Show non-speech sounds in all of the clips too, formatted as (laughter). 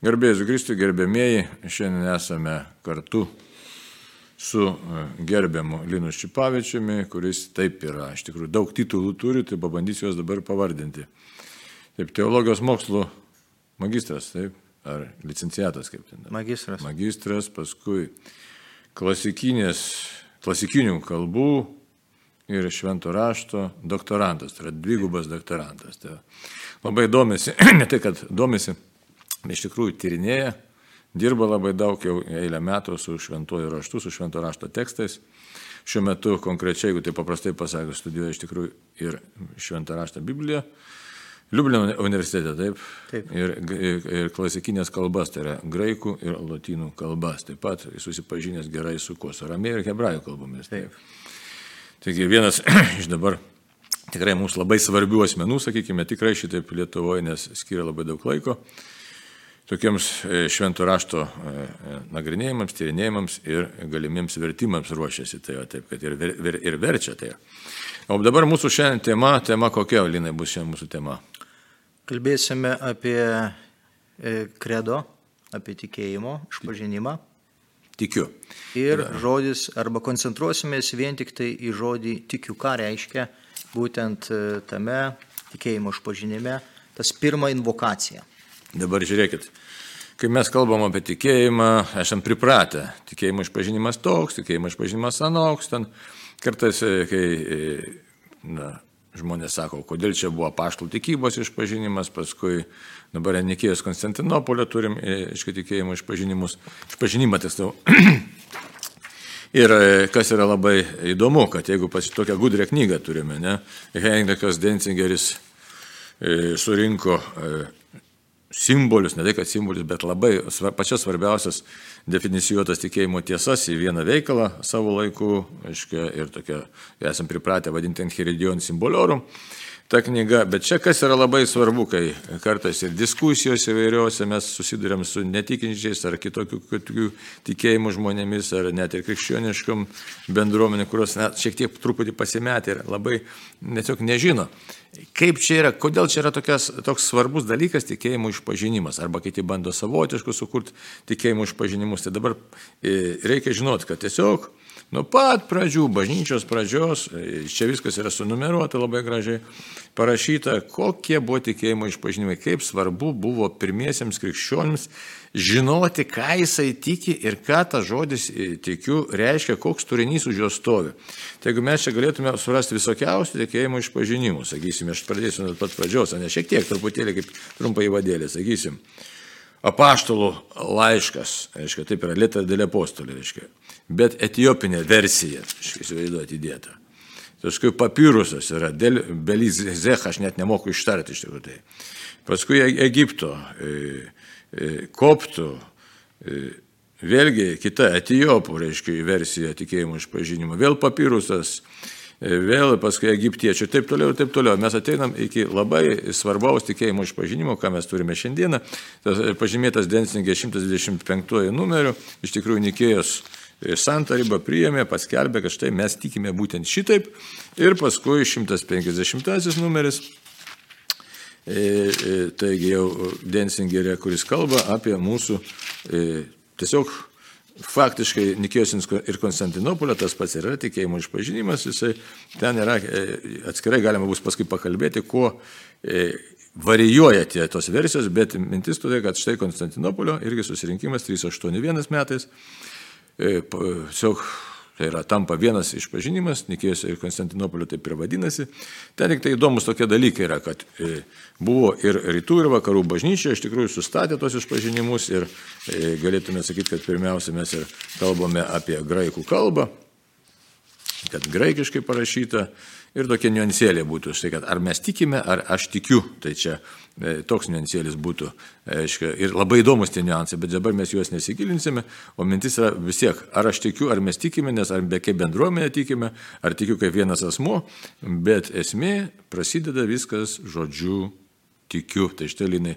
Garbėjus Kristui, gerbėmieji, šiandien esame kartu su e, gerbiamu Linu Šipavičiumi, kuris taip yra, iš tikrųjų daug titulų turi, tai pabandysiu juos dabar pavardinti. Taip, teologijos mokslo magistras, taip, ar licenciatas kaip ten. Magistras. Magistras, paskui klasikinės, klasikinių kalbų ir švento rašto doktorantas, tai yra dvigubas doktorantas. Tai labai domisi, (clears throat) ne tai kad domisi, iš tikrųjų tyrinėja, dirba labai daug jau eilę metų su šventuoju raštu, su švento rašto tekstais. Šiuo metu konkrečiai, jeigu tai paprastai pasakius, studijuoja iš tikrųjų ir šventą raštą Bibliją. Liublino universitete, taip. Taip. Ir, ir, ir klasikinės kalbas, tai yra graikų ir lotynų kalbas. Taip pat susipažinęs gerai su kuo, su ramėjų ir hebrajų kalbomis. Taip. Taigi vienas (clears throat) iš dabar tikrai mums labai svarbių asmenų, sakykime, tikrai šitaip Lietuvoje, nes skiria labai daug laiko tokiems e, švento rašto e, e, nagrinėjimams, tyrinėjimams ir galimiems vertimams ruošiasi, tai va, taip, kad ir, ver, ir verčia tai. O dabar mūsų šiandien tema, tema kokia, Linai, bus šiandien mūsų tema? Kalbėsime apie kredo, apie tikėjimo išpažinimą. Tikiu. Ir žodis, arba koncentruosimės vien tik tai į žodį tikiu, ką reiškia būtent tame tikėjimo išpažinime, tas pirma invokacija. Dabar žiūrėkit, kai mes kalbam apie tikėjimą, esam pripratę. Tikėjimo išpažinimas toks, tikėjimo išpažinimas anoks. Ten kartais, e, kai e, na, žmonės sako, kodėl čia buvo paštų tikybos išpažinimas, paskui dabar Nikėjos Konstantinopolio turim, aiškiai, tikėjimo išpažinimus, išpažinimą tiksliau. (clears throat) Ir e, kas yra labai įdomu, kad jeigu pas tokią gudrę knygą turime, ne, Heinrichas Denzingeris surinko simbolius, ne tai kad simbolius, bet labai pačias svarbiausias definicijuotas tikėjimo tiesas į vieną veikalą savo laiku, aiškia, ir tokia, esam pripratę vadinti Enchiridion simboliorum ta knyga, bet čia kas yra labai svarbu, kai kartais ir diskusijos įvairiuose mes susidurėm su netikinčiais ar kitokių, tikėjimų žmonėmis, ar net ir krikščioniškom bendruomenė, kurios net šiek tiek truputį pasimetė ir labai tiesiog nežino, kaip čia yra, kodėl čia yra tokias, toks svarbus dalykas tikėjimų išpažinimas, arba kiti bando savotiškus sukurti tikėjimų išpažinimus. Tai dabar e, reikia žinoti, kad tiesiog Nuo pat pradžių, bažnyčios pradžios, čia viskas yra sunumeruota labai gražiai, parašyta, kokie buvo tikėjimo išpažinimai, kaip svarbu buvo pirmiesiems krikščionims žinoti, ką jisai tiki ir ką tas žodis e, tikiu reiškia, koks turinys už jo stovi. Tai jeigu mes čia galėtume surasti visokiausių tikėjimo išpažinimų, sakysim, aš pradėsiu nuo pat pradžios, ne šiek tiek, truputėlį kaip trumpai vadėlė, sakysim. Apaštalų laiškas, reiškia, taip yra lėta dėl apostolė, reiškia bet etiopinė versija, įsivaizduoti, įdėta. Paskui papirusas yra, belizech, aš net nemoku ištarti iš tikrųjų tai. Paskui e- Egipto, e, e, koptų, vėlgi kita etijopų, reiškia, versija tikėjimo išpažinimo, vėl papirusas, vėl paskui egiptiečių ir taip toliau, ir taip toliau. Mes ateinam iki labai svarbaus tikėjimo išpažinimo, ką mes turime šiandieną. Tas pažymėtas Densingė 125 numeriu, iš tikrųjų Nikėjos santarybą priėmė, paskelbė, kad štai mes tikime būtent šitaip. Ir paskui 150 numeris, e, e, taigi jau Densingerė, kuris kalba apie mūsų e, tiesiog faktiškai Nikijos ir Konstantinopolio tas pats yra tikėjimo išpažinimas, jisai ten yra, atskirai galima bus paskui pakalbėti, kuo varijuoja tie tos versijos, bet mintis tokia, kad štai Konstantinopolio irgi susirinkimas 381 metais E, tiesiog tai yra tampa vienas išpažinimas, Nikėjos ir Konstantinopolio taip ir vadinasi. Ten tik tai įdomus tokie dalykai yra, kad e, buvo ir rytų, ir vakarų bažnyčia iš tikrųjų sustatė tos išpažinimus ir e, galėtume sakyti, kad pirmiausia mes ir kalbame apie graikų kalbą, kad graikiškai parašyta ir tokie niuansėlė būtų, štai kad ar mes tikime, ar aš tikiu, tai čia e, toks niuansėlis būtų. Aiškia, ir labai įdomus tie niuansai, bet dabar mes juos nesigilinsime, o mintis yra vis tiek, ar aš tikiu, ar mes tikime, nes ar be kaip bendruomenė tikime, ar tikiu kaip vienas asmo, bet esmė prasideda viskas žodžiu tikiu. Tai štai linai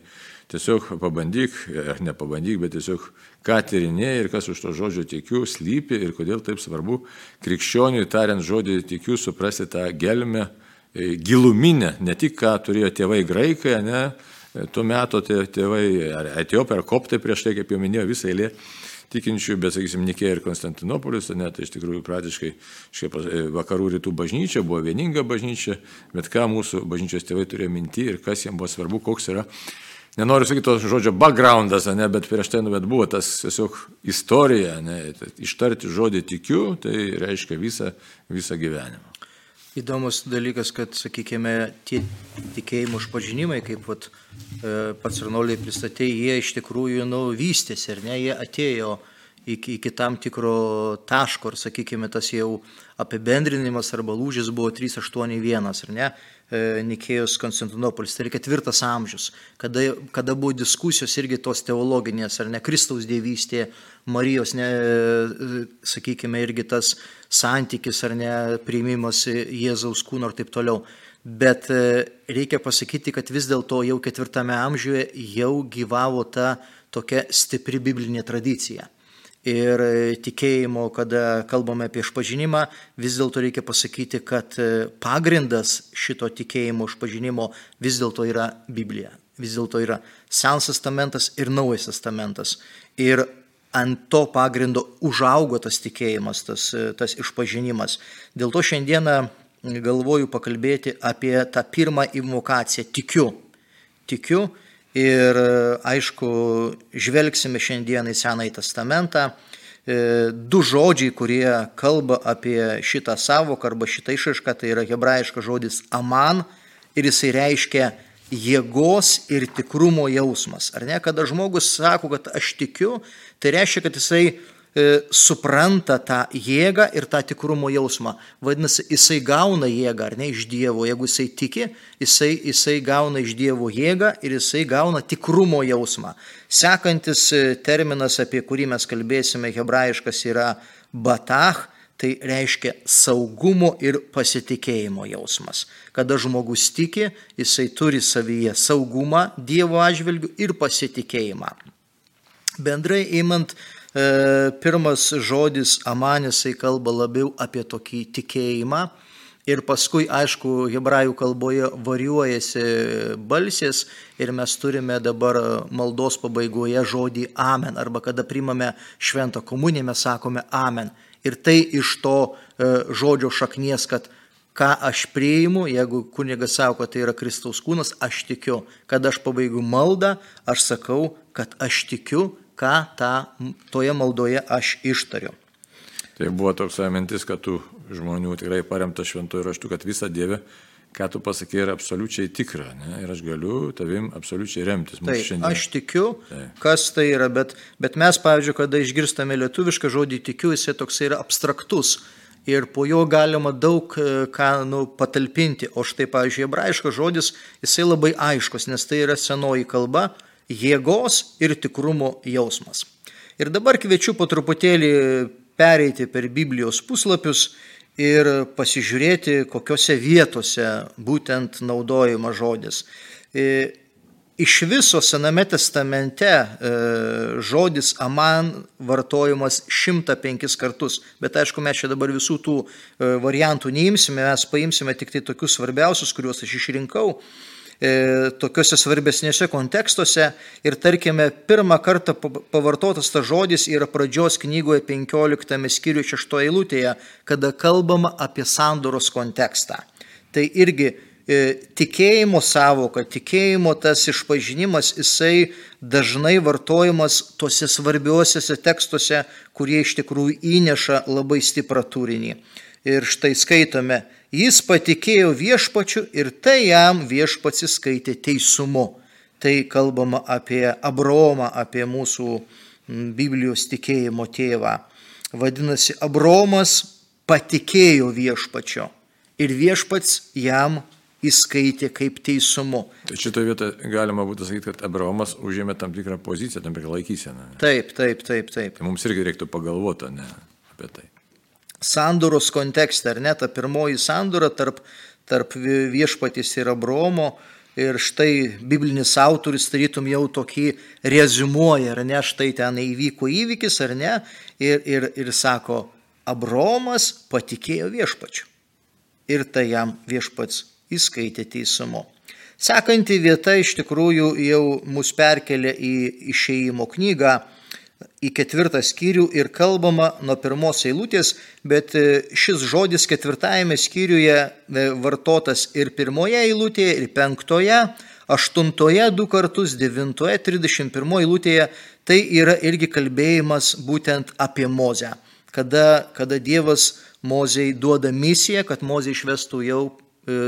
Tiesiog pabandyk, ar nepabandyk, bet tiesiog ką tyrinėjai ir kas už to žodžio tikiu slypi ir kodėl taip svarbu krikščioniui tariant žodį tikiu suprasti tą gelmę e, giluminę, ne tik ką turėjo tėvai graikai, ne, tuo metu tėvai, ar etiopai, ar koptai prieš tai, kaip jau minėjau, visą eilę tikinčių, bet, sakysim, Nikėja ir Konstantinopolis, net iš tikrųjų praktiškai šiaip, vakarų rytų bažnyčia buvo vieninga bažnyčia, bet ką mūsų bažnyčios tėvai turėjo minti ir kas jiems buvo svarbu, koks yra nenoriu sakyti to žodžio backgroundas, ne, bet prieš tai, nu, bet buvo tas tiesiog istorija, ne, ištarti žodį tikiu, tai reiškia visą, visą gyvenimą. Įdomus dalykas, kad, sakykime, tie tikėjimo išpažinimai, kaip vat, e, pats Arnoliai pristatė, jie iš tikrųjų nu, vystėsi, ar ne, jie atėjo iki, iki tam tikro taško, ir, sakykime, tas jau apibendrinimas arba lūžis buvo 381, ar ne, Nikėjos Konstantinopolis, tai yra ketvirtas amžius, kada, kada buvo diskusijos irgi tos teologinės, ar ne Kristaus dievystė, Marijos, ne, e, sakykime, irgi tas santykis, ar ne priimimas Jėzaus kūno ir taip toliau. Bet e, reikia pasakyti, kad vis dėlto jau ketvirtame amžiuje jau gyvavo ta tokia stipri biblinė tradicija ir e, tikėjimo, kada kalbame apie išpažinimą, vis dėlto reikia pasakyti, kad e, pagrindas šito tikėjimo išpažinimo vis dėlto yra Biblija. Vis dėlto yra Senas testamentas ir Naujas testamentas. Ir ant to pagrindo užaugo tas tikėjimas, tas, e, tas išpažinimas. Dėl to šiandieną galvoju pakalbėti apie tą pirmą invokaciją. Tikiu. Tikiu Ir aišku, žvelgsime šiandien į Senąjį testamentą. E, du žodžiai, kurie kalba apie šitą savoką arba šitą išaišką, tai yra hebrajiškas žodis aman ir jisai reiškia jėgos ir tikrumo jausmas. Ar ne, kada žmogus sako, kad aš tikiu, tai reiškia, kad jisai supranta tą jėgą ir tą tikrumo jausmą. Vadinasi, jisai gauna jėgą, ar ne iš Dievo. Jeigu jisai tiki, jisai, jisai gauna iš Dievo jėgą ir jisai gauna tikrumo jausmą. Sekantis e, terminas, apie kurį mes kalbėsime, hebrajiškas yra batach, tai reiškia saugumo ir pasitikėjimo jausmas. Kada žmogus tiki, jisai turi savyje saugumą Dievo atžvilgių ir pasitikėjimą. Bendrai įmant, E, pirmas žodis amanisai kalba labiau apie tokį tikėjimą. Ir paskui, aišku, hebrajų kalboje varijuojasi balsės ir mes turime dabar maldos pabaigoje žodį amen. Arba kada primame šventą komuniją, mes sakome amen. Ir tai iš to e, žodžio šaknies, kad ką aš prieimu, jeigu kunigas sako, kad tai yra Kristaus kūnas, aš tikiu. Kad aš pabaigiu maldą, aš sakau, kad aš tikiu ką tą, toje maldoje aš ištariu. Tai buvo toks mintis, kad tų žmonių tikrai paremta šventojų raštų, kad visa Dieve, ką tu pasakė, yra absoliučiai tikra. Ne? Ir aš galiu tavim absoliučiai remtis. Šiandien. aš tikiu, Taip. kas tai yra, bet, bet mes, pavyzdžiui, kada išgirstame lietuvišką žodį tikiu, jisai toks yra abstraktus. Ir po jo galima daug e, ką nu, patalpinti. O štai, pavyzdžiui, hebrajiškas žodis, jisai labai aiškus, nes tai yra senoji kalba, jėgos ir tikrumo jausmas. Ir dabar kviečiu po truputėlį pereiti per Biblijos puslapius ir pasižiūrėti, kokiuose vietose būtent naudojama žodis. E, iš viso Sename testamente e, žodis aman vartojamas 105 kartus, bet aišku, mes čia dabar visų tų e, variantų neimsime, mes paimsime tik tai tokius svarbiausius, kuriuos aš išrinkau tokiuose svarbesnėse kontekstuose. Ir tarkime, pirmą kartą pavartotas tas žodis yra pradžios knygoje 15 skyriuje 6 eilutėje, kada kalbama apie sandoros kontekstą. Tai irgi e, tikėjimo savoka, tikėjimo tas išpažinimas, jisai dažnai vartojamas tose svarbiuosiuose tekstuose, kurie iš tikrųjų įneša labai stiprą turinį. Ir štai skaitome, Jis patikėjo viešpačiu ir tai jam viešpats įskaitė teisumu. Tai kalbama apie Abromą, apie mūsų Biblijos tikėjimo tėvą. Vadinasi, Abromas patikėjo viešpačio ir viešpats jam įskaitė kaip teisumu. Tai šitoje vietoje galima būtų sakyti, kad Abraomas užėmė tam tikrą poziciją, tam tikrą laikyseną. Taip, taip, taip, taip. Tai mums irgi reiktų pagalvoti ne, apie tai sandoros kontekste, ar ne, ta pirmoji sandora tarp, tarp viešpatys ir Abromo. Ir štai biblinis autoris tarytum jau tokį rezumuoja, ar ne, štai ten įvyko įvykis, ar ne, ir, ir, ir sako, Abromas patikėjo viešpačiu. Ir tai jam viešpats įskaitė teisumu. Sekanti vieta iš tikrųjų jau mus perkelia į išeimo knygą, į ketvirtą skyrių ir kalbama nuo pirmos eilutės, bet e, šis žodis ketvirtajame skyriuje e, vartotas ir pirmoje eilutėje, ir penktoje, aštuntoje du kartus, devintoje, trisdešimt pirmoje eilutėje, tai yra irgi kalbėjimas būtent apie Mozę, kada, kada Dievas Mozei duoda misiją, kad Mozė išvestų jau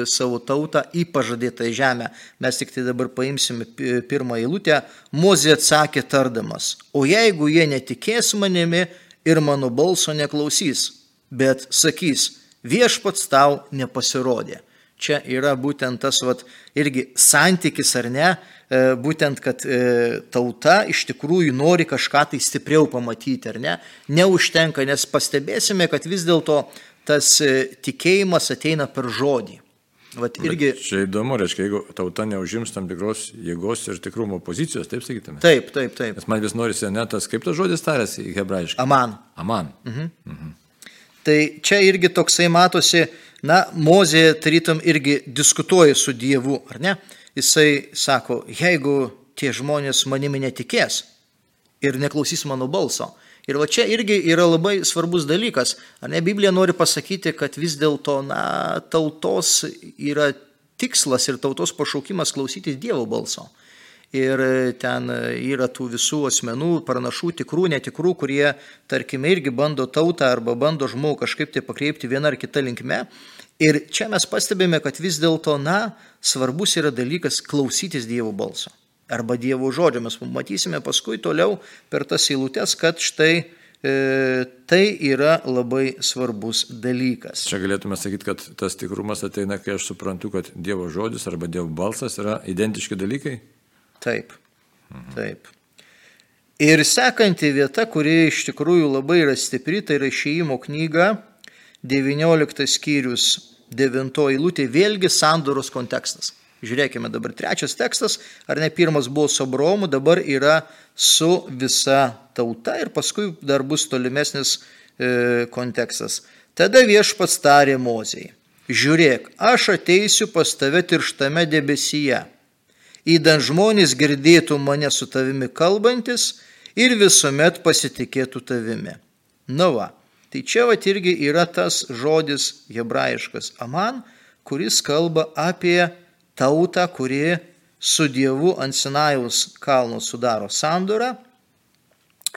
savo tautą į pažadėtą žemę. Mes tik tai dabar paimsime pirmą eilutę. Mozė atsakė tardamas, o jeigu jie netikės manimi ir mano balso neklausys, bet sakys, viešpats tau nepasirodė. Čia yra būtent tas vat, irgi santykis ar ne, e, būtent, kad e, tauta iš tikrųjų nori kažką tai stipriau pamatyti ar ne. Neužtenka, nes pastebėsime, kad vis dėlto tas tikėjimas ateina per žodį. Vat irgi... Bet čia įdomu, reiškia, jeigu tauta neužims tam tikros jėgos ir tikrumo pozicijos, taip sakytume. Taip, taip, taip. Nes man vis norisi netas, kaip tas žodis tarėsi hebrajiškai. Aman. Aman. Mhm. Mhm. Tai čia irgi toksai matosi, na, Mozė tarytum irgi diskutuoja su Dievu, ar ne? Jisai sako, jeigu tie žmonės manimi netikės ir neklausys mano balso, Ir va čia irgi yra labai svarbus dalykas. Ar ne Biblija nori pasakyti, kad vis dėlto, tautos yra tikslas ir tautos pašaukimas klausytis Dievo balso. Ir ten yra tų visų asmenų, pranašų, tikrų, netikrų, kurie, tarkime, irgi bando tautą arba bando žmogų kažkaip tai pakreipti vieną ar kitą linkmę. Ir čia mes pastebime, kad vis dėlto, na, svarbus yra dalykas klausytis Dievo balso arba Dievo žodžio. Mes matysime paskui toliau per tas eilutes, kad štai e, tai yra labai svarbus dalykas. Čia galėtume sakyti, kad tas tikrumas ateina, kai aš suprantu, kad Dievo žodis arba Dievo balsas yra identiški dalykai? Taip. Mhm. Taip. Ir sekanti vieta, kuri iš tikrųjų labai yra stipri, tai yra išėjimo knyga, 19 skyrius, 9 eilutė, vėlgi sandoros kontekstas. Žiūrėkime dabar trečias tekstas, ar ne pirmas buvo su Abraomu, dabar yra su visa tauta ir paskui dar bus tolimesnis e, kontekstas. Tada viešpats tarė Mozijai, žiūrėk, aš ateisiu pas tave tirštame debesyje, įdant žmonės girdėtų mane su tavimi kalbantis ir visuomet pasitikėtų tavimi. Na va, tai čia va irgi yra tas žodis hebrajiškas aman, kuris kalba apie tautą, kuri su Dievu ant Sinajaus kalno sudaro sandorą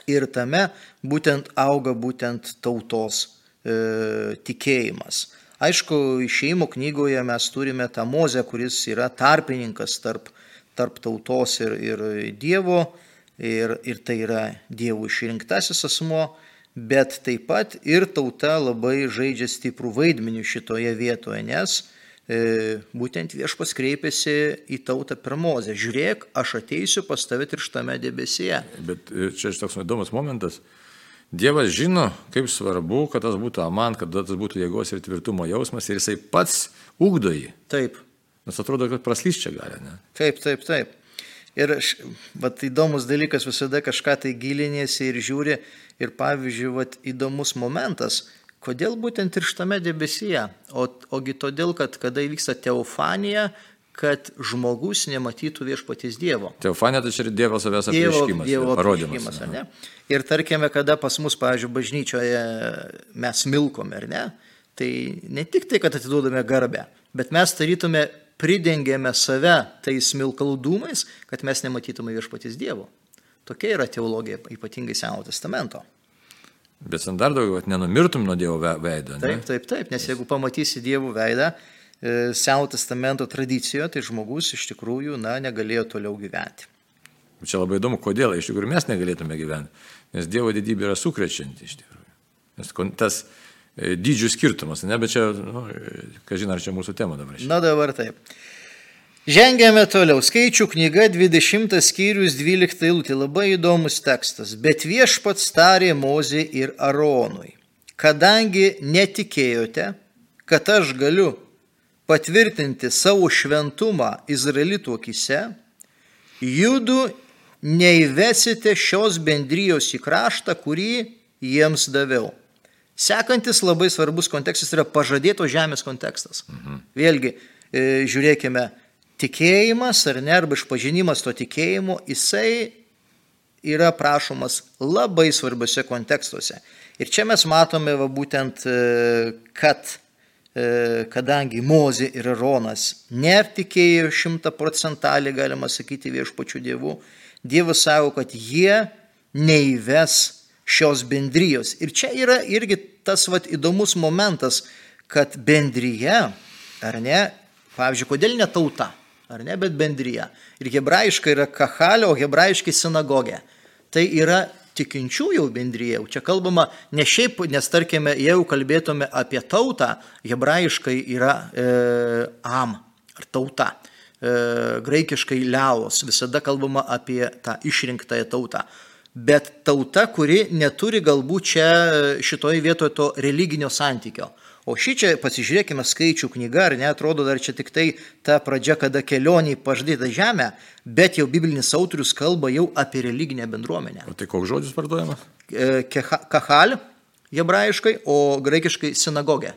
ir tame būtent auga būtent tautos e, tikėjimas. Aišku, išeimo knygoje mes turime tą mozę, kuris yra tarpininkas tarp, tarp tautos ir, ir Dievo, ir, ir tai yra Dievo išrinktasis asmo, bet taip pat ir tauta labai žaidžia stiprų vaidmenį šitoje vietoje, nes E, būtent viešpas kreipėsi į tautą per mozę. Žiūrėk, aš ateisiu pas tave tirštame debesyje. Bet e, čia toks įdomus momentas. Dievas žino, kaip svarbu, kad tas būtų aman, kad tas būtų jėgos ir tvirtumo jausmas ir jisai pats ugdo jį. Taip. Nes atrodo, kad praslys čia gali, ne? Taip, taip, taip. Ir vat, įdomus dalykas visada kažką tai gilinėsi ir žiūri. Ir pavyzdžiui, vat, įdomus momentas, Kodėl būtent ir štame debesyje? O, ogi todėl, kad kada įvyksta teofanija, kad žmogus nematytų viešpaties Dievo. Teofanija tai čia ir Dievo savęs apreiškimas. Dievo ar ne? Ir tarkime, kada pas mus, pavyzdžiui, bažnyčioje mes milkome, ar ne? Tai ne tik tai, kad atiduodame garbę, bet mes tarytume pridengėme save tais milkalų dūmais, kad mes nematytume viešpaties Dievo. Tokia yra teologija, ypatingai Seno testamento. Bet sen dar daugiau, kad nenumirtum nuo Dievo veido. Ne? Taip, taip, taip, nes jeigu pamatysi Dievo veidą e, Seno testamento tradicijoje, tai žmogus iš tikrųjų na, negalėjo toliau gyventi. Čia labai įdomu, kodėl iš tikrųjų mes negalėtume gyventi. Nes Dievo didybė yra sukrečianti iš tikrųjų. Nes tas e, dydžių skirtumas, ne, bet čia, nu, kažin ar čia mūsų tema dabar. Na dabar taip. Žengėme toliau. Skaičių knyga 20 skyrius 12 eilutė. Labai įdomus tekstas. Bet viešpats tarė Mozė ir Aronui. Kadangi netikėjote, kad aš galiu patvirtinti savo šventumą Izraelitų akise, judu neįvesite šios bendrijos į kraštą, kurį jiems daviau. Sekantis labai svarbus kontekstas yra pažadėto žemės kontekstas. Mhm. Vėlgi, e, žiūrėkime, tikėjimas ar ne, arba išpažinimas to tikėjimo, jisai yra prašomas labai svarbiose kontekstuose. Ir čia mes matome va, būtent, e, kad e, kadangi Mozė ir Aronas netikėjo šimta procentaliai, galima sakyti, viešpačių dievų, Dievas savo, kad jie neįves šios bendrijos. Ir čia yra irgi tas vat, įdomus momentas, kad bendryje, ar ne, pavyzdžiui, kodėl ne tauta, ar ne, bet bendryje. Ir hebrajiškai yra kahalio, o hebrajiškai sinagogė. Tai yra tikinčiųjų bendryje. Čia kalbama ne šiaip, nes tarkime, jeigu kalbėtume apie tautą, hebrajiškai yra e, am ar tauta. E, graikiškai leos, visada kalbama apie tą išrinktąją tautą. Bet tauta, kuri neturi galbūt čia šitoje vietoje to religinio santykio. O šį čia pasižiūrėkime skaičių knyga, ar netrodo dar čia tik tai ta pradžia, kada kelionė į pažadėtą žemę, bet jau biblinis autorius kalba jau apie religinę bendruomenę. O tai koks žodis vartojamas? E, kahal, hebrajiškai, o graikiškai sinagogė.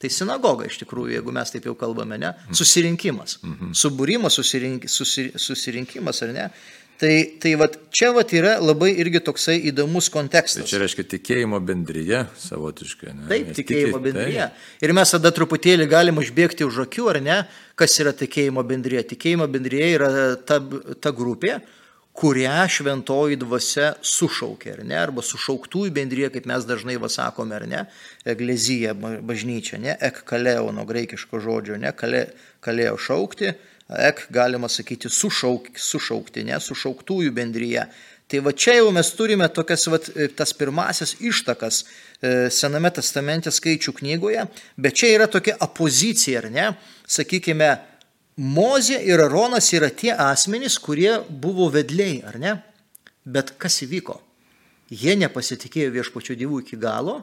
Tai sinagoga iš tikrųjų, jeigu mes taip jau kalbame, ne? Susirinkimas. Mhm. Subūrimas, susirink, susir, susirinkimas, ar ne? Tai, tai vat, čia vat yra labai irgi toksai įdomus kontekstas. Tai čia reiškia tikėjimo bendryje savotiškai. Ne? Taip, Nes tikėjimo tiki, bendryje. Tai. Ir mes tada truputėlį galim užbėgti už akių, ar ne, kas yra tikėjimo bendryje. Tikėjimo bendryje yra ta, ta grupė, kurią šventoji dvasia sušaukė, ar ne, arba sušauktųjų bendryje, kaip mes dažnai vasakome, ar ne, eglezija, bažnyčia, ne, ek kaleo nuo graikiško žodžio, ne, kalė, kalėjo šaukti ek, galima sakyti, sušauk, sušaukti, ne, sušauktųjų bendryje. Tai va čia jau mes turime tokias, va, tas pirmasis ištakas e, Sename testamente skaičių knygoje, bet čia yra tokia opozicija, ar ne? Sakykime, Mozė ir Aronas yra tie asmenys, kurie buvo vedliai, ar ne? Bet kas įvyko? Jie nepasitikėjo viešpačių dievų iki galo,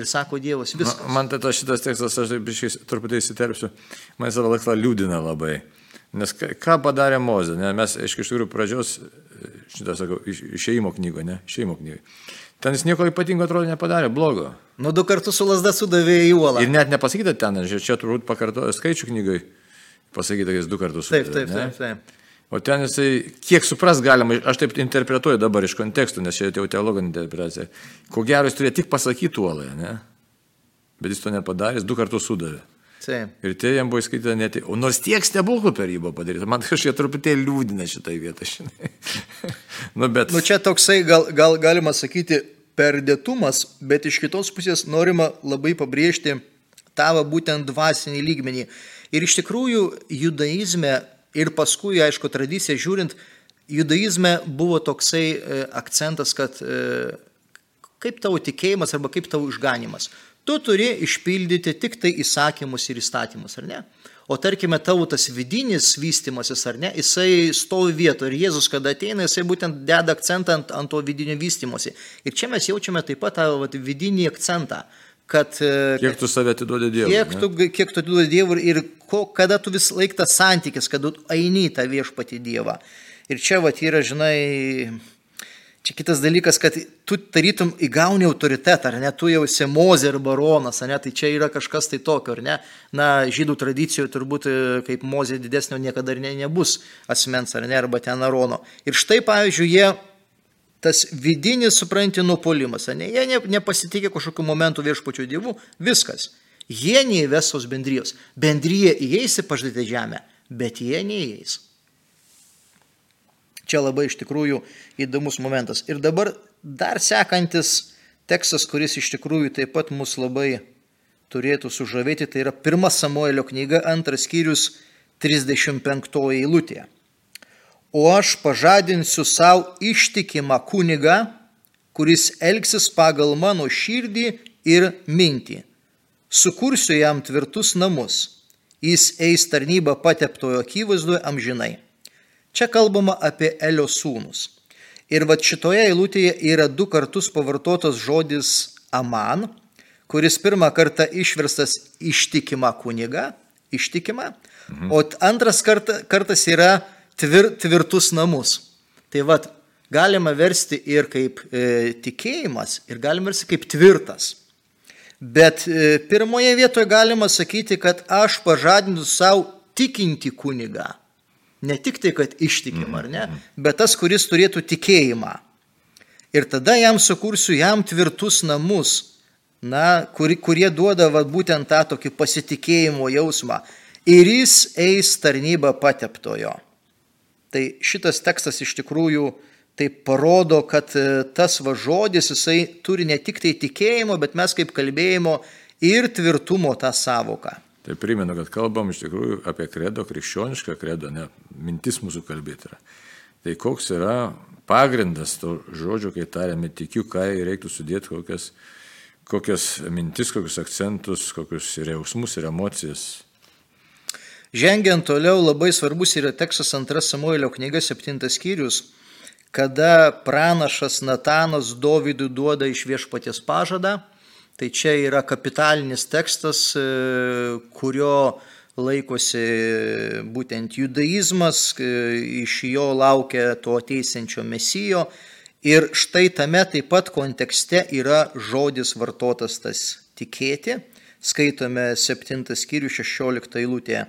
ir sako Dievas viskas. Man, tai tas šitas tekstas, aš truputį įsiterpsiu, man savo laiką liūdina labai. Nes ką padarė Mozė, ne? mes iš tikrųjų pradžios, šitą sakau, išeimo knygo, ne, išeimo knygai. Ten jis nieko ypatingo atrodo nepadarė, blogo. Nu, du kartus su lasda sudavė į uolą. Ir net nepasakyta ten, čia turbūt pakartojo skaičių knygai, pasakyta, kad jis du kartus sudavė. Taip, taip, taip, taip. O ten jisai, kiek supras galima, aš taip interpretuoju dabar iš kontekstų, nes čia jau teologinė interpretacija. Ko gero jis turėjo tik pasakyti uolą, ne? Bet jis to nepadarė, jis du kartus sudavė. Taip. Ir tai jam buvo įskaityta net, o nors tiek stebuklų per jį buvo padaryta, man kažkiek truputėlį liūdina šitai vietą, žinai. (laughs) nu, bet... nu, čia toksai, gal, gal galima sakyti, perdėtumas, bet iš kitos pusės norima labai pabrėžti tavo būtent dvasinį lygmenį. Ir iš tikrųjų judaizme ir paskui, aišku, tradicija žiūrint, judaizme buvo toksai e, akcentas, kad e, kaip tavo tikėjimas arba kaip tavo išganimas. Tu turi išpildyti tik tai įsakymus ir įstatymus, ar ne? O tarkime, tavo tas vidinis vystimasis, ar ne, jisai stovi vietoje ir Jėzus, kada ateina, jisai būtent deda akcentą ant, ant to vidinio vystimosi. Ir čia mes jaučiame taip pat tą vat, vidinį akcentą, kad... E, kiek tu save atiduodi Dievui. Kiek tu, kiek tu atiduodi Dievui ir ko, kada tu vis laiktas santykis, kada tu eini tą viešpatį Dievą. Ir čia vat yra, žinai, Čia kitas dalykas, kad tu tarytum įgauni autoritetą, ar ne, tu jau esi mozė ar baronas, ar ne, tai čia yra kažkas tai tokio, ar ne. Na, žydų tradicijoje turbūt e, kaip mozė didesnio niekada ir ne, nebus asmens, ar ne, arba ten arono. Ir štai, pavyzdžiui, jie tas vidinis, supranti, nupolimas, ne, jie ne, nepasitikė kažkokiu momentu viešpačių dievų, viskas. Jie neįves tos bendrijos. Bendryje įeis į pažadytą žemę, bet jie neįeis. Čia labai iš tikrųjų įdomus momentas. Ir dabar dar sekantis tekstas, kuris iš tikrųjų taip pat mus labai turėtų sužavėti, tai yra pirma Samuelio knyga, antras skyrius, 35 eilutė. O aš pažadinsiu savo ištikimą kunigą, kuris elgsis pagal mano širdį ir mintį. Sukursiu jam tvirtus namus. Jis eis tarnybą pateptojo akivaizdoje amžinai. Čia kalbama apie Elio sūnus. Ir va šitoje eilutėje yra du kartus pavartotas žodis aman, kuris pirmą kartą išverstas ištikima kuniga, ištikima, mhm. o antras karta, kartas yra tvir, tvirtus namus. Tai vad, galima versti ir kaip e, tikėjimas, ir galima versti kaip tvirtas. Bet e, pirmoje vietoje galima sakyti, kad aš pažadinsiu savo tikinti kunigą. Ne tik tai, kad ištikim, ar ne, bet tas, kuris turėtų tikėjimą. Ir tada jam sukursiu jam tvirtus namus, na, kur, kurie duoda va, būtent tą tokį pasitikėjimo jausmą. Ir jis eis tarnybą pateptojo. Tai šitas tekstas iš tikrųjų tai parodo, kad e, tas va žodis jisai turi ne tik tai tikėjimo, bet mes kaip kalbėjimo ir tvirtumo tą savoką. Tai primenu, kad kalbam iš tikrųjų apie kredo, krikščionišką kredo, ne mintis mūsų kalbėti yra. Tai koks yra pagrindas to žodžio, kai tariame tikiu, ką reiktų sudėti, kokias, kokias mintis, kokius akcentus, kokius ir jausmus, ir emocijas. Žengiant toliau, labai svarbus yra tekstas 2 Samuelio knyga 7 skyrius, kada pranašas Natanas Dovydui duoda iš viešpaties pažadą Tai čia yra kapitalinis tekstas, e, kurio laikosi būtent judaizmas, e, iš jo laukia to ateisančio mesijo. Ir štai tame taip pat kontekste yra žodis vartotas tas tikėti. Skaitome 7 skyrių 16 eilutė.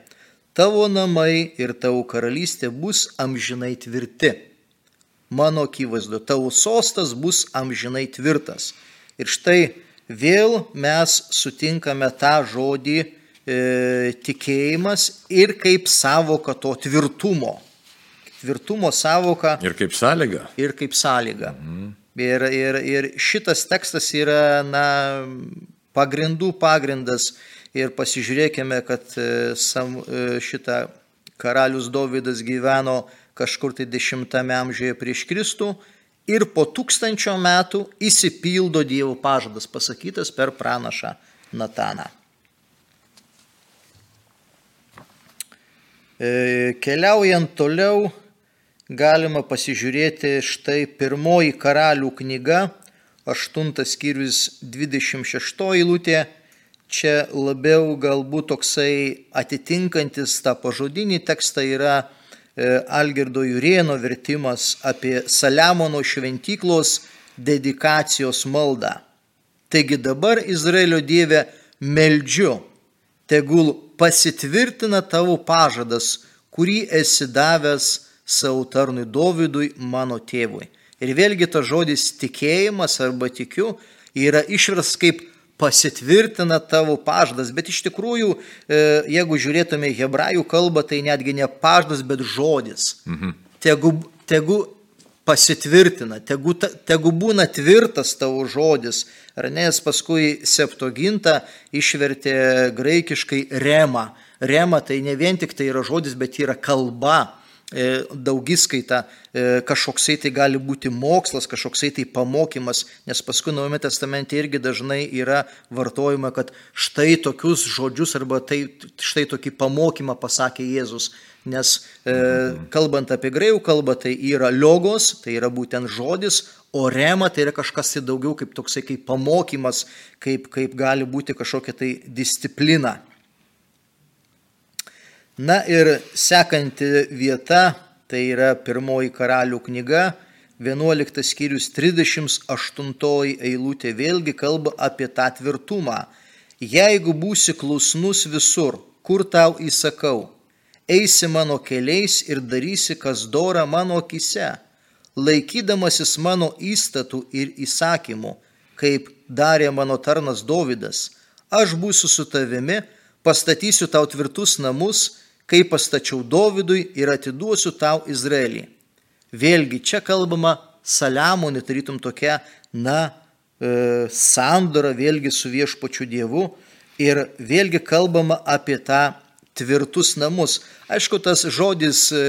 Tavo namai ir tavo karalystė bus amžinai tvirti. Mano akivaizdu, tavo sostas bus amžinai tvirtas. Ir štai vėl mes sutinkame tą žodį e, tikėjimas ir kaip savoka to tvirtumo. Tvirtumo savoka. Ir kaip sąlyga. Ir kaip sąlyga. Mhm. Ir, ir, ir šitas tekstas yra na, pagrindų pagrindas. Ir pasižiūrėkime, kad e, e, šitą karalius Dovydas gyveno kažkur tai 10 amžiuje prieš Kristų ir po tūkstančio metų įsipildo Dievo pažadas pasakytas per pranašą Nataną. E, keliaujant toliau, galima pasižiūrėti štai pirmoji karalių knyga, 8 skyrius 26 eilutė, čia labiau galbūt toksai atitinkantis tą pažodinį tekstą yra E, Algirdo Jurieno vertimas apie Saliamono šventyklos dedikacijos maldą. Taigi dabar Izraelio Dieve meldžiu, tegul pasitvirtina tavo pažadas, kurį esi davęs savo tarnui Dovydui, mano tėvui. Ir vėlgi tas žodis tikėjimas arba tikiu yra išvers kaip pasitvirtina tavo pažadas, bet iš tikrųjų, e, jeigu žiūrėtume į hebrajų kalbą, tai netgi ne pažadas, bet žodis. Mhm. Tegu, tegu pasitvirtina, tegu, tegu būna tvirtas tavo žodis. Ar nes paskui septogintą išvertė graikiškai rema. Rema tai ne vien tik tai yra žodis, bet yra kalba. E, daugiskaita, e, kažkoksai tai gali būti mokslas, kažkoksai tai pamokymas, nes paskui Naujame testamente irgi dažnai yra vartojama, kad štai tokius žodžius arba tai, štai tokį pamokymą pasakė Jėzus. Nes e, kalbant apie greikų kalbą, tai yra logos, tai yra būtent žodis, o rema tai yra kažkas tai daugiau kaip toksai kaip pamokymas, kaip, kaip gali būti kažkokia tai disciplina. Na ir sekanti vieta, tai yra pirmoji karalių knyga, 11 skyrius 38 eilutė vėlgi kalba apie tą tvirtumą. Jeigu būsi klusnus visur, kur tau įsakau, eisi mano keliais ir darysi, kas dora mano akise, laikydamasis mano įstatų ir įsakymų, kaip darė mano tarnas Dovydas, aš būsiu su tavimi, pastatysiu tau tvirtus namus, kaip pastačiau Dovydui ir atiduosiu tau Izraelį. Vėlgi čia kalbama Saliamonė, tarytum tokia, na, e, sandora vėlgi su viešpačiu Dievu ir vėlgi kalbama apie tą tvirtus namus. Aišku, tas žodis e,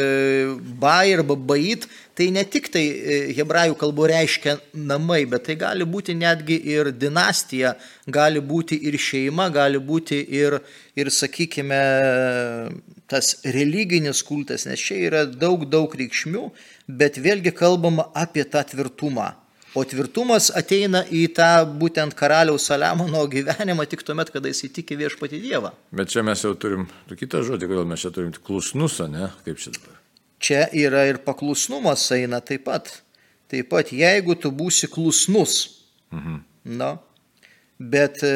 bai arba bait, tai ne tik tai e, hebrajų kalbų reiškia namai, bet tai gali būti netgi ir dinastija, gali būti ir šeima, gali būti ir, ir sakykime, tas religinis kultas, nes čia yra daug, daug reikšmių, bet vėlgi kalbama apie tą tvirtumą. O tvirtumas ateina į tą būtent karaliaus Saliamono gyvenimą tik tuomet, kada jis įtikė viešpati Dievą. Bet čia mes jau turim kitą žodį, kodėl mes čia turim klusnus, ne? Kaip čia dabar? Čia yra ir paklusnumas eina taip pat. Taip pat, jeigu tu būsi klusnus, mhm. na, bet e,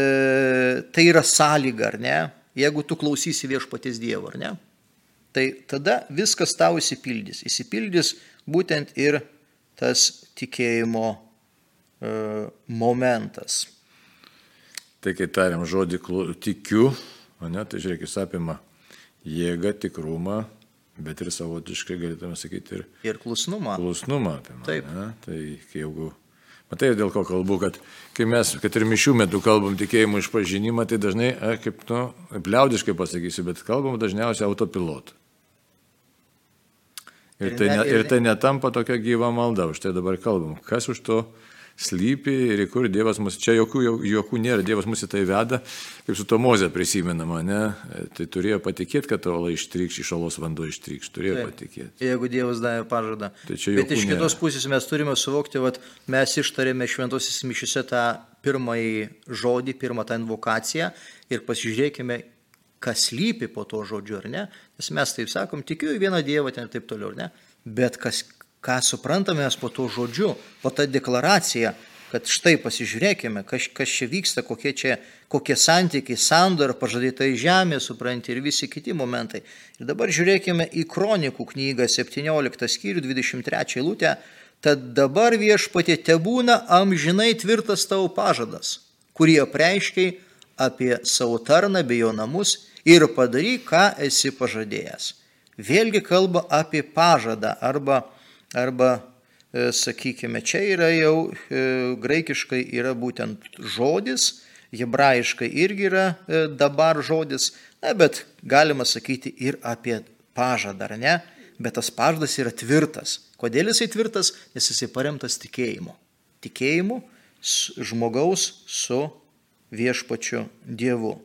tai yra sąlyga, ar ne? Jeigu tu klausysi viešpaties Dievo, ar ne? tai tada viskas tau įsipildys. Įsipildys būtent ir tas tikėjimo e, momentas. Tai kai tariam žodį tikiu, ne, tai žiūrėk, jis apima jėgą, tikrumą, bet ir savotiškai galėtume sakyti ir, ir klusnumą. Klusnumą apima. Taip. Ne? Tai jeigu Matai, dėl ko kalbu, kad kai mes, kad ir mišių metu kalbam tikėjimų išpažinimą, tai dažnai, a, kaip, nu, liaudiškai pasakysiu, bet kalbam dažniausiai autopilotu. Ir, ir tai, ne, ir tai netampa tokia gyva malda, už tai dabar kalbam. Kas už to slypi ir į kur Dievas mus, čia jokių juokų nėra, Dievas mus į tai veda, kaip su to mozė prisimenama, ne? Tai turėjo patikėti, kad ola ištrykš, iš olos vanduo ištrykš, turėjo Taip, patikėti. Jeigu Dievas davė pažadą. Tai Bet iš kitos nėra. pusės mes turime suvokti, kad mes ištarėme šventosios mišiuose tą pirmąjį žodį, pirmą tą invokaciją ir pasižiūrėkime, kas lypi po to žodžiu, ar ne? Nes mes taip sakom, tikiu į vieną Dievą ten ir taip toliau, ar ne? Bet kas, ką suprantame po to žodžiu, po tą deklaraciją, kad štai pasižiūrėkime, kas, kas čia vyksta, kokie čia, kokie santykiai, sandor, pažadėtai žemė, supranti, ir visi kiti momentai. Ir dabar žiūrėkime į Kronikų knygą 17 skyrių 23 eilutę. Tad dabar viešpatė tebūna amžinai tvirtas tavo pažadas, kurį apreiškiai apie savo tarną bei jo namus ir padaryk, ką esi pažadėjęs. Vėlgi kalba apie pažadą arba arba, e, sakykime, čia yra jau e, graikiškai yra būtent žodis, hebrajiškai irgi yra e, dabar žodis, na, bet galima sakyti ir apie pažadą, ar ne? Bet tas pažadas yra tvirtas. Kodėl jisai tvirtas? Nes jisai paremtas tikėjimu. Tikėjimu žmogaus su viešpačiu Dievu.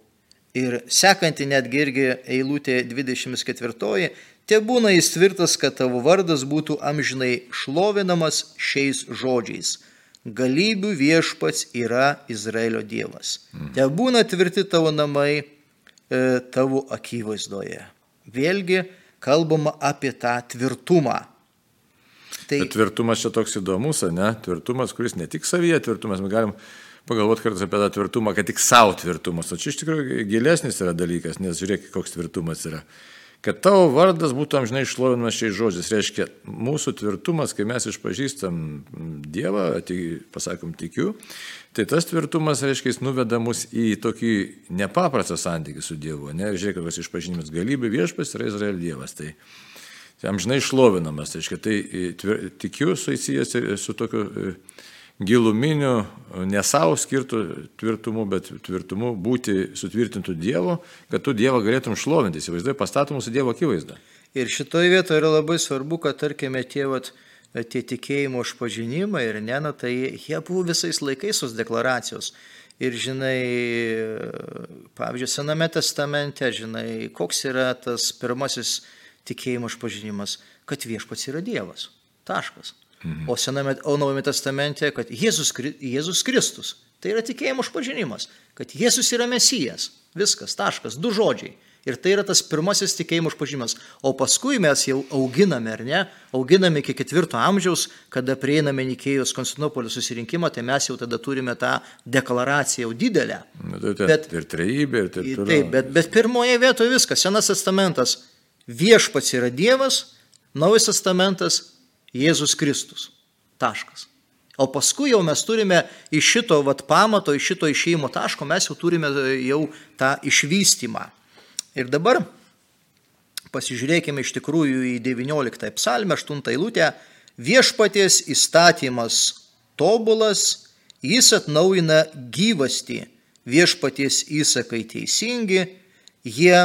Ir sekanti netgi irgi eilutė 24 Te būna jis tvirtas, kad tavo vardas būtų amžinai šlovinamas šiais žodžiais. Galybių viešpats yra Izraelio Dievas. Mhm. Te būna tvirti tavo namai e, tavo akivaizdoje. Vėlgi kalbama apie tą tvirtumą. Tai... Bet tvirtumas čia toks įdomus, ne? Tvirtumas, kuris ne tik savyje tvirtumas, mes galim pagalvoti kartais apie tą tvirtumą, kad tik savo tvirtumas. O čia iš tikrųjų gilesnis yra dalykas, nes žiūrėk, koks tvirtumas yra kad tavo vardas būtų amžinai išlovinamas šiais žodžiais. Reiškia, mūsų tvirtumas, kai mes išpažįstam Dievą, pasakom tikiu, tai tas tvirtumas, reiškia, jis nuveda mus į tokį nepaprastą santykį su Dievu. Ne? Žiūrėk, kokios išpažinimas galybė viešpas yra Izraelio Dievas. Tai, tai amžinai išlovinamas, reiškia, tai tvir, tikiu su įsijęs su tokiu giluminiu, ne savo skirtų tvirtumu, bet tvirtumu būti sutvirtintų Dievo, kad tu Dievą galėtum šlovinti, įsivaizduoji, pastatų mūsų Dievo akivaizdą. Ir šitoje vietoje yra labai svarbu, kad tarkime tie, vat, tie tikėjimo išpažinimai ir ne, na, tai jie buvo visais laikais tos deklaracijos. Ir žinai, pavyzdžiui, Sename testamente, žinai, koks yra tas pirmasis tikėjimo išpažinimas, kad viešpats yra Dievas. Taškas. Mhm. O, sename, o Naujame testamente, kad Jėzus, Jėzus Kristus. Tai yra tikėjimo išpažinimas, kad Jėzus yra Mesijas. Viskas, taškas, du žodžiai. Ir tai yra tas pirmasis tikėjimo išpažinimas. O paskui mes jau auginame, ar ne? Auginame iki ketvirto amžiaus, kada prieiname Nikėjos Konstantinopolio susirinkimą, tai mes jau tada turime tą deklaraciją jau didelę. Na, tai, tai, bet, ir trejybė, ir taip toliau. Taip, bet, bet pirmoje vietoje viskas. Senas testamentas. Viešpats yra Dievas, Naujas testamentas Jėzus Kristus. Taškas. O paskui jau mes turime iš šito vat, pamato, iš šito išėjimo taško, mes jau turime e, jau tą išvystymą. Ir dabar pasižiūrėkime iš tikrųjų į 19 psalmę, 8 eilutę. Viešpaties įstatymas tobulas, jis atnaujina gyvastį, viešpaties įsakai teisingi, jie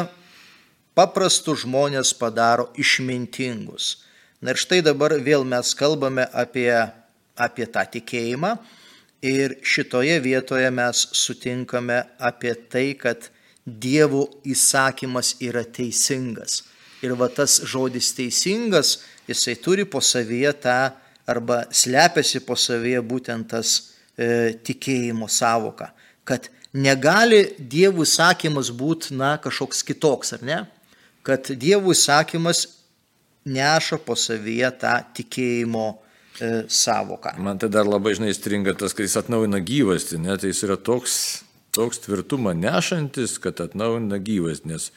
paprastų žmonės padaro išmintingus. Na ir štai dabar vėl mes kalbame apie, apie tą tikėjimą ir šitoje vietoje mes sutinkame apie tai, kad Dievo įsakymas yra teisingas. Ir va tas žodis teisingas, jisai turi po savyje tą arba slepiasi po savyje būtent tas e, tikėjimo savoka. Kad negali Dievo įsakymas būti, na, kažkoks kitoks, ar ne? Kad Dievo įsakymas neša po savyje tą tikėjimo e, savoką. Man tai dar labai žinai stringa tas, kai jis atnaujina gyvastį, net tai jis yra toks, toks tvirtumą nešantis, kad atnaujina gyvastį, nes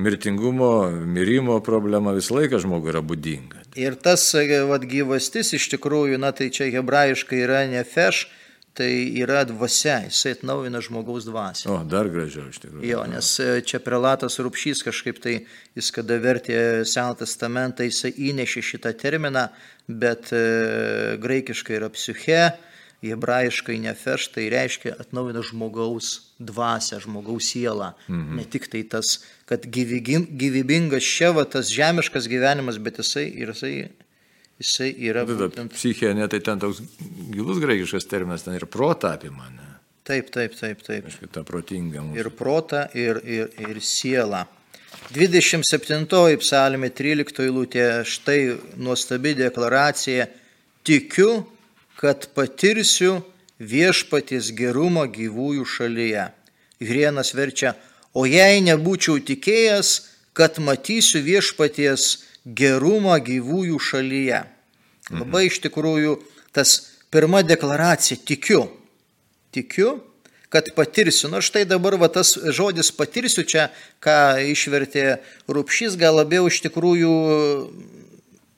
mirtingumo, mirimo problema visą laiką žmogui yra būdinga. Ir tas vat, gyvastis iš tikrųjų, na tai čia hebrajiškai yra nefeš, tai yra dvasia, jisai atnaujina žmogaus dvasę. O, dar gražiau iš tikrųjų. Jo, nes e, čia prelatas Rupšys kažkaip tai, jis kada vertė Seną testamentą, jisai įnešė šitą terminą, bet e, graikiškai yra psiche, hebrajiškai nefeš, tai reiškia atnaujina žmogaus dvasę, žmogaus sielą. Mhm. Ne tik tai tas, kad gyvybingas čia va tas žemiškas gyvenimas, bet jisai, jisai, jisai yra... Būtent... Psichė, ne, tai ten toks gilus graikiškas terminas, ten ir protą apima. Ne? Taip, taip, taip, taip. Aišku, ta protinga mūsų. Ir protą, ir, ir, ir sielą. 27 psalmė 13 eilutė, štai nuostabi deklaracija, tikiu, kad patirsiu viešpaties gerumą gyvųjų šalyje. Grienas verčia, o jei nebūčiau tikėjęs, kad matysiu viešpaties gerumą gyvųjų šalyje. Labai iš tikrųjų tas pirma deklaracija - tikiu. Tikiu, kad patirsiu. Na štai dabar va, tas žodis patirsiu čia, ką išvertė Rupšys, gal labiau iš tikrųjų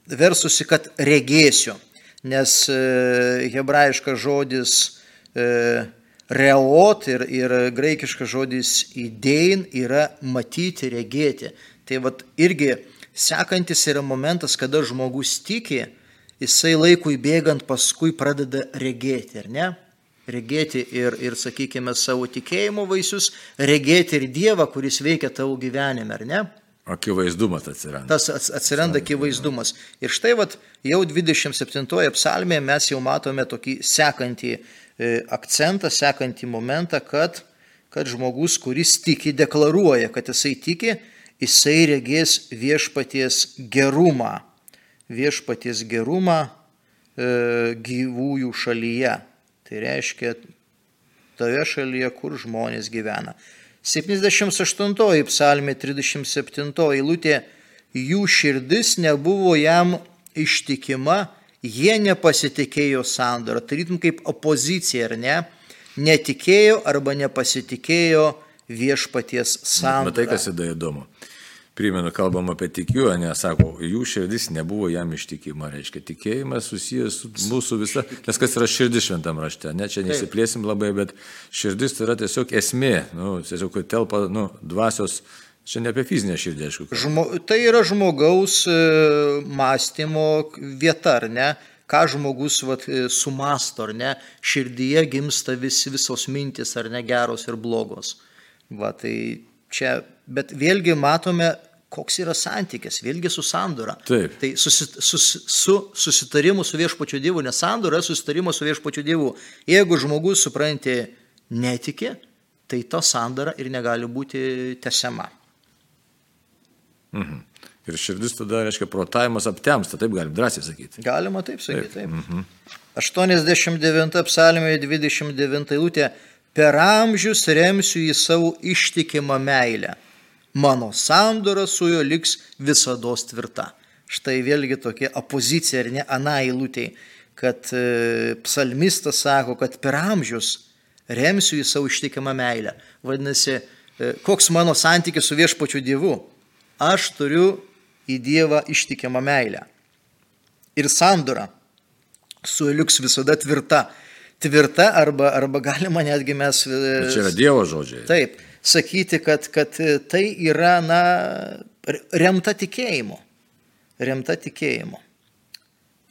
versusi, kad regėsiu nes e, hebrajiškas žodis e, reot ir, ir graikiškas žodis įdėin yra matyti, regėti. Tai vad irgi sekantis yra momentas, kada žmogus tiki, jisai laikui bėgant paskui pradeda regėti, ar ne? Regėti ir, ir, sakykime, savo tikėjimo vaisius, regėti ir Dievą, kuris veikia tavo gyvenime, ar ne? Akivaizdumas atsiranda. Tas atsiranda akivaizdumas. Ir štai vat, jau 27 psalmėje mes jau matome tokį sekantį e, akcentą, sekantį momentą, kad, kad žmogus, kuris tiki, deklaruoja, kad jisai tiki, jisai regės viešpaties gerumą. Viešpaties gerumą e, gyvųjų šalyje. Tai reiškia toje šalyje, kur žmonės gyvena. 78 psalmė 37 eilutė, jų širdis nebuvo jam ištikima, jie nepasitikėjo sandorą, tarytum kaip opozicija, ar ne, netikėjo arba nepasitikėjo viešpaties sandorą. Matai, kas įdomu primenu, kalbam apie tikiu, nesako, jų širdis nebuvo jam ištikima, reiškia, tikėjimas susijęs su mūsų visa, nes kas yra širdis šventam rašte, ne, čia nesiplėsim labai, bet širdis tai yra tiesiog esmė, nu, tiesiog telpa, nu, dvasios, čia ne apie fizinę širdį, aišku. Žmo, tai yra žmogaus e, mąstymo vieta, ar ne? ką žmogus vat, e, sumasto, ar ne, širdyje gimsta vis, visos mintis, ar ne geros ir blogos. Va, tai čia bet vėlgi matome, koks yra santykis, vėlgi su sandora. Taip. Tai susi, sus, su susitarimu su viešpačiu Dievu, nes sandora yra susitarimas su viešpačiu Dievu. Jeigu žmogus, supranti, netiki, tai ta sandara ir negali būti tesiama. Mhm. Ir širdis tada reiškia protavimas aptemsta, taip galim drąsiai sakyti. Galima taip sakyti, taip. taip. Mhm. 89 psalmėje 29 eilutė per amžius remsiu į savo ištikimą meilę mano sandora su juo liks visada tvirta. Štai vėlgi tokia opozicija ar ne ana eilutė, kad e, psalmistas sako, kad per amžius remsiu į savo ištikimą meilę. Vadinasi, e, koks mano santykis su viešpačiu Dievu? Aš turiu į Dievą ištikimą meilę. Ir sandora su juo liks visada tvirta. Tvirta arba, arba galima netgi mes... Bet čia yra Dievo žodžiai. Taip sakyti, kad, kad tai yra na, remta tikėjimu. Remta tikėjimu.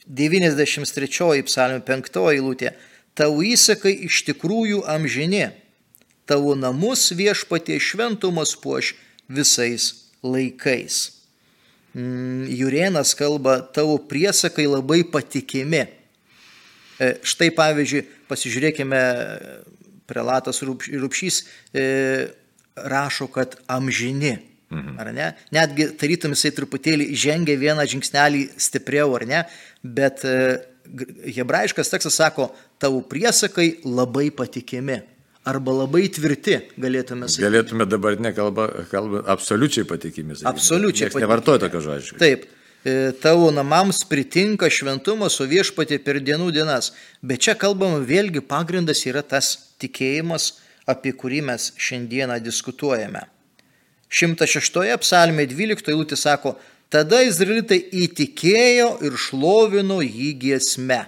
93 psalmė 5 eilutė. Tau įsakai iš tikrųjų amžini. Tavo namus viešpatie šventumas puoš visais laikais. Mm, Jurienas kalba, tavo priesakai labai patikimi. E, štai pavyzdžiui, pasižiūrėkime, prelatas Rupšys e, rašo, kad amžini. Mhm. Ar ne? Netgi tarytum jisai truputėlį žengia vieną žingsnelį stipriau, ar ne? Bet e, hebrajiškas tekstas sako, tavo priesakai labai patikimi. Arba labai tvirti, galėtume sakyti. Galėtume dabar nekalbą, kalbą absoliučiai patikimi. Sakyti. Absoliučiai. Niekas nevartoja tokio žodžio. Taip. E, tavo namams pritinka šventumas, o viešpatė per dienų dienas. Bet čia kalbama vėlgi pagrindas yra tas tikėjimas, apie kurį mes šiandieną diskutuojame. 106 psalmė 12 eilutė sako, tada izraelitai įtikėjo ir šlovino jį giesme.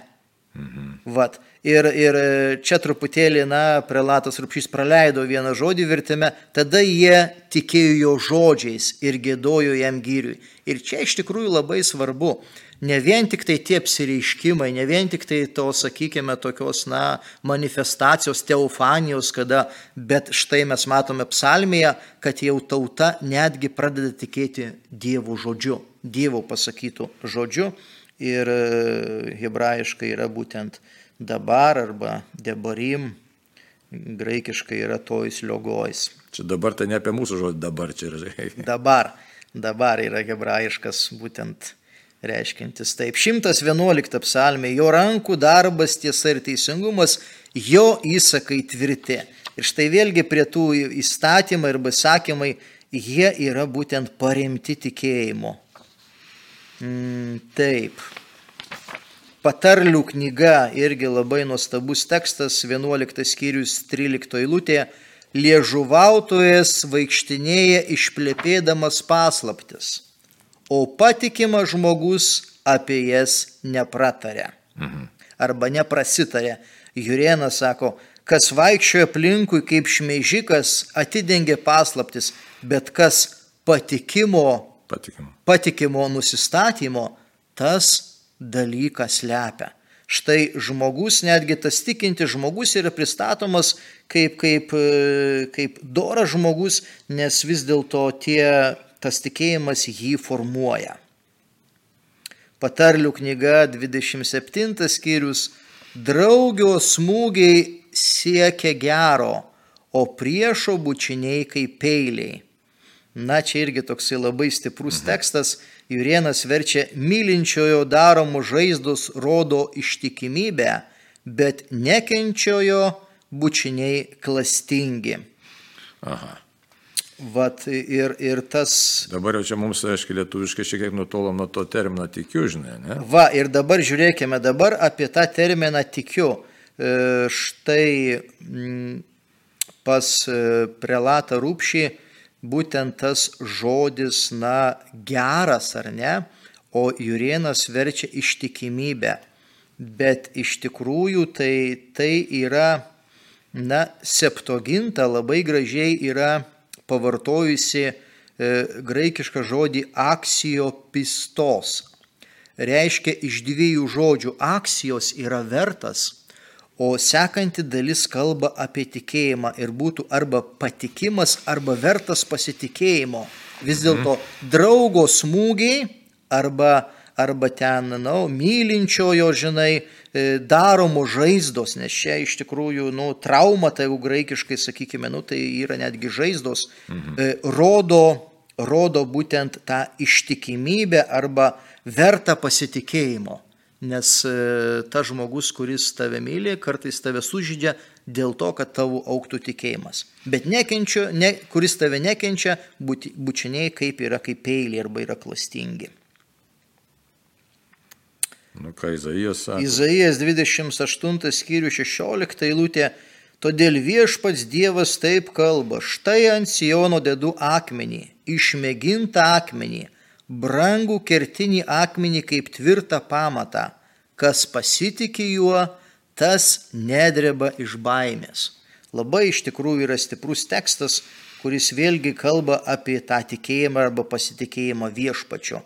Mhm. Vat. Ir, ir čia truputėlį, na, prelatas Rupšys praleido vieną žodį vertime, tada jie tikėjo jo žodžiais ir gėdojo jam gyriui. Ir čia iš tikrųjų labai svarbu, ne vien tik tai tie apsireiškimai, ne vien tik tai to, sakykime, tokios, na, manifestacijos, teofanijos, kada, bet štai mes matome psalmėje, kad jau tauta netgi pradeda tikėti Dievo žodžiu, Dievo pasakytų žodžiu ir e, hebrajiškai yra būtent dabar arba debarim, graikiškai yra tojus liogojus. Čia dabar tai ne apie mūsų žodį dabar čia yra. dabar, dabar yra hebrajiškas būtent reiškintis taip. 111 psalmė, jo rankų darbas tiesa ir teisingumas, jo įsakai tvirti. Ir štai vėlgi prie tų įstatymai arba sakymai, jie yra būtent paremti tikėjimu. Mm, taip. Patarlių knyga irgi labai nuostabus tekstas, 11 skyrius 13 eilutė. Liežuvautojas vaikštinėja išplėpėdamas paslaptis o patikimas žmogus apie jas nepratarė. Mhm. Arba neprasitarė. Jurienas sako, kas vaikščiojo aplinkui kaip šmeižikas, atidengė paslaptis, bet kas patikimo, patikimo. patikimo nusistatymo, tas dalykas lepia. Štai žmogus, netgi tas tikinti žmogus yra pristatomas kaip, kaip, kaip doras žmogus, nes vis dėlto tie tas tikėjimas jį formuoja. Patarlių knyga 27 skyrius Draugio smūgiai siekia gero, o priešo bučiniai kaip peiliai. Na, čia irgi toksai labai stiprus mhm. tekstas. Jurienas verčia mylinčiojo daromų žaizdus rodo ištikimybę, bet nekenčiojo bučiniai klastingi. Aha. Vat ir, ir tas. Dabar jau čia mums, aiškiai, lietuviškai šiek tiek nutolom nuo to termino tikiu, žinai, ne? Va, ir dabar žiūrėkime dabar apie tą terminą tikiu. E, štai m, pas e, prelatą rūpšį būtent tas žodis, na, geras ar ne, o Jurienas verčia ištikimybę. Bet iš tikrųjų tai, tai yra, na, septoginta labai gražiai yra pavartojusi e, graikišką žodį aksijopistos. Reiškia iš dviejų žodžių aksijos yra vertas, o sekanti dalis kalba apie tikėjimą ir būtų arba patikimas, arba vertas pasitikėjimo. Vis dėlto draugo smūgiai arba, arba ten, na, nu, mylinčiojo, žinai, E, daromos žaizdos, nes čia iš tikrųjų, nu, trauma, tai jau graikiškai, sakykime, nu, tai yra netgi žaizdos, mhm. E, rodo, rodo būtent tą ištikimybę arba vertą pasitikėjimo. Nes e, ta žmogus, kuris tave myli, kartais tave sužydžia dėl to, kad tavo auktų tikėjimas. Bet nekenčia, ne, kuris tave nekenčia, bučiniai kaip yra kaip peiliai arba yra klastingi. Nu, ką Izaijas sako? Izaijas 28 skyrių 16 eilutė. Todėl viešpats Dievas taip kalba, štai ant Siono dedu akmenį, išmėgintą akmenį, brangų kertinį akmenį kaip tvirtą pamatą. Kas pasitikė juo, tas nedreba iš baimės. Labai iš tikrųjų yra stiprus tekstas, kuris vėlgi kalba apie tą tikėjimą arba pasitikėjimą viešpačio.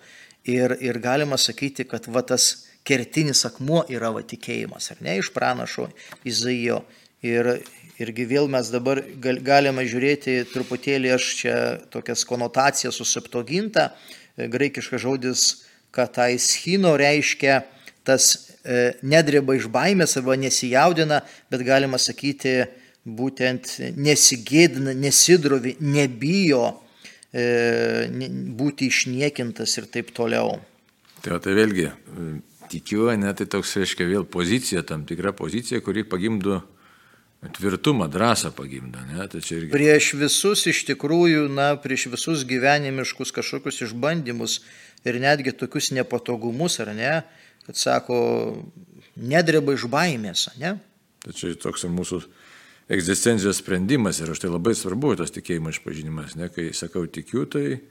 Ir, ir galima sakyti, kad va tas kertinis akmuo yra va tikėjimas, ar ne, iš pranašo Izaijo. Ir, irgi vėl mes dabar gal, galime žiūrėti truputėlį, aš čia tokias konotacijas susiptoginta, e, graikiškas žodis, kad tai schino reiškia tas e, nedreba iš baimės arba nesijaudina, bet galima sakyti būtent nesigėdina, nesidrovi, nebijo e, būti išniekintas ir taip toliau. Tai, tai vėlgi tikiu, ne, tai toks, reiškia, vėl pozicija, tam tikra pozicija, kuri pagimdo tvirtumą, drąsą pagimdo. Ne, tai irgi... Prieš visus iš tikrųjų, na, prieš visus gyvenimiškus kažkokius išbandymus ir netgi tokius nepatogumus, ar ne, kad sako, nedreba iš baimės, ne? Tai čia toks mūsų egzistencijos sprendimas ir už tai labai svarbu tas tikėjimo išpažinimas. Ne? Kai sakau tikiu, tai,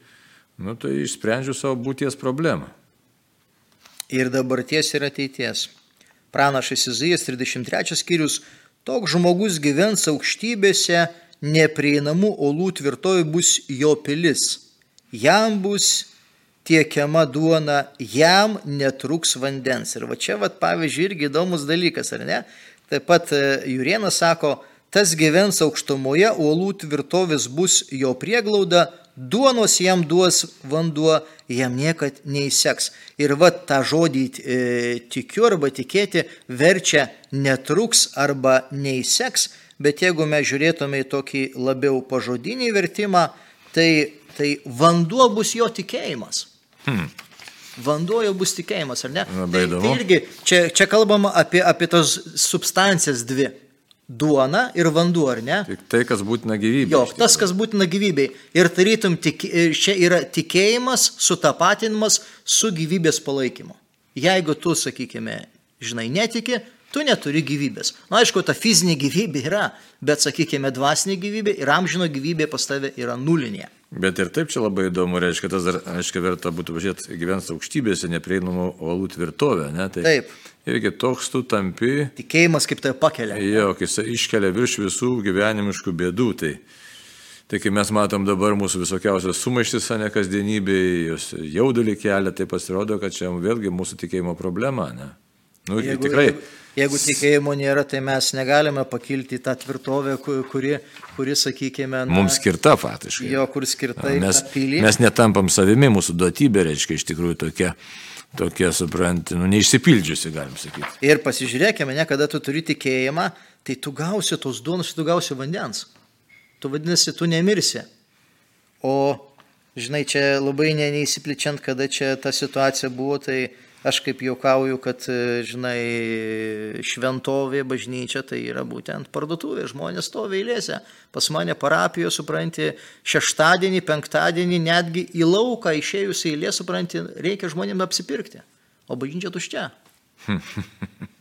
nu, tai išsprendžiu savo būties problemą. Ir dabarties ir ateities. Pranašas Izijas 33 skyrius. Toks žmogus gyvens aukštybėse, neprieinamų olų tvirtoji bus jo pilis. Jam bus tiekiama duona, jam netruks vandens. Ir va čia, va, pavyzdžiui, irgi įdomus dalykas, ar ne? Taip pat e, Jurienas sako, tas gyvens aukštumoje, uolų tvirtovės bus jo prieglauda, duonos jam duos vanduo, jam niekad neįseks. Ir va tą žodį e, tikiu arba tikėti verčia netruks arba neįseks, bet jeigu mes žiūrėtume į tokį labiau pažodinį vertimą, tai, tai vanduo bus jo tikėjimas. Hmm. Vanduo jau bus tikėjimas, ar ne? Labai tai, įdomu. tai irgi čia, čia kalbama apie, apie tos substancijas dvi. Duona ir vanduo, ar ne? Tik tai, kas būtina gyvybei. Jo, tas, kas būtina gyvybei. Ir tarytum, tik, čia yra tikėjimas, sutapatinimas su gyvybės palaikymu. Jeigu tu, sakykime, žinai, netiki, tu neturi gyvybės. Na, aišku, ta fizinė gyvybė yra, bet, sakykime, dvasinė gyvybė ir amžino gyvybė pas tave yra nulinė. Bet ir taip čia labai įdomu, reiškia, tas dar, aiškiai, verta būtų važiuoti gyvens aukštybėse, neprieinamų uolų tvirtovę, ne? Tai Taip. Irgi toks tu tampi, Tikėjimas kaip tai pakelia. jo, kai jis iškelia virš visų gyvenimiškų bėdų. Tai, tai kai mes matom dabar mūsų visokiausios sumaištis, ne kasdienybėje, jos jaudulį kelia, tai pasirodo, kad čia vėlgi mūsų tikėjimo problema, ne? Nu, Jeigu, tikrai. jeigu, jeigu tikėjimo nėra, tai mes negalime pakilti į tą tvirtovę, ku- kuri, kuri sakykime, na, Mums skirta faktiškai. jo, kur skirta į Mes, mes netampam savimi, mūsų duotybė reiškia iš tikrųjų tokia, tokia supranti, nu, neišsipildžiusi, galim sakyti. Ir pasižiūrėkime, ne, kada tu turi tikėjimą, tai tu gausi tos duonos, tu gausi vandens. Tu vadinasi, tu nemirsi. O, žinai, čia labai ne, neįsipličiant, kada čia ta situacija buvo, tai aš kaip jaukauju, kad, e, žinai, šventovė, bažnyčia, tai yra būtent parduotuvė, žmonės stovi eilėse. Pas mane parapijoje, supranti, šeštadienį, penktadienį, netgi į lauką išėjus į eilę, supranti, reikia žmonėms apsipirkti. O bažnyčia tuščia. (laughs)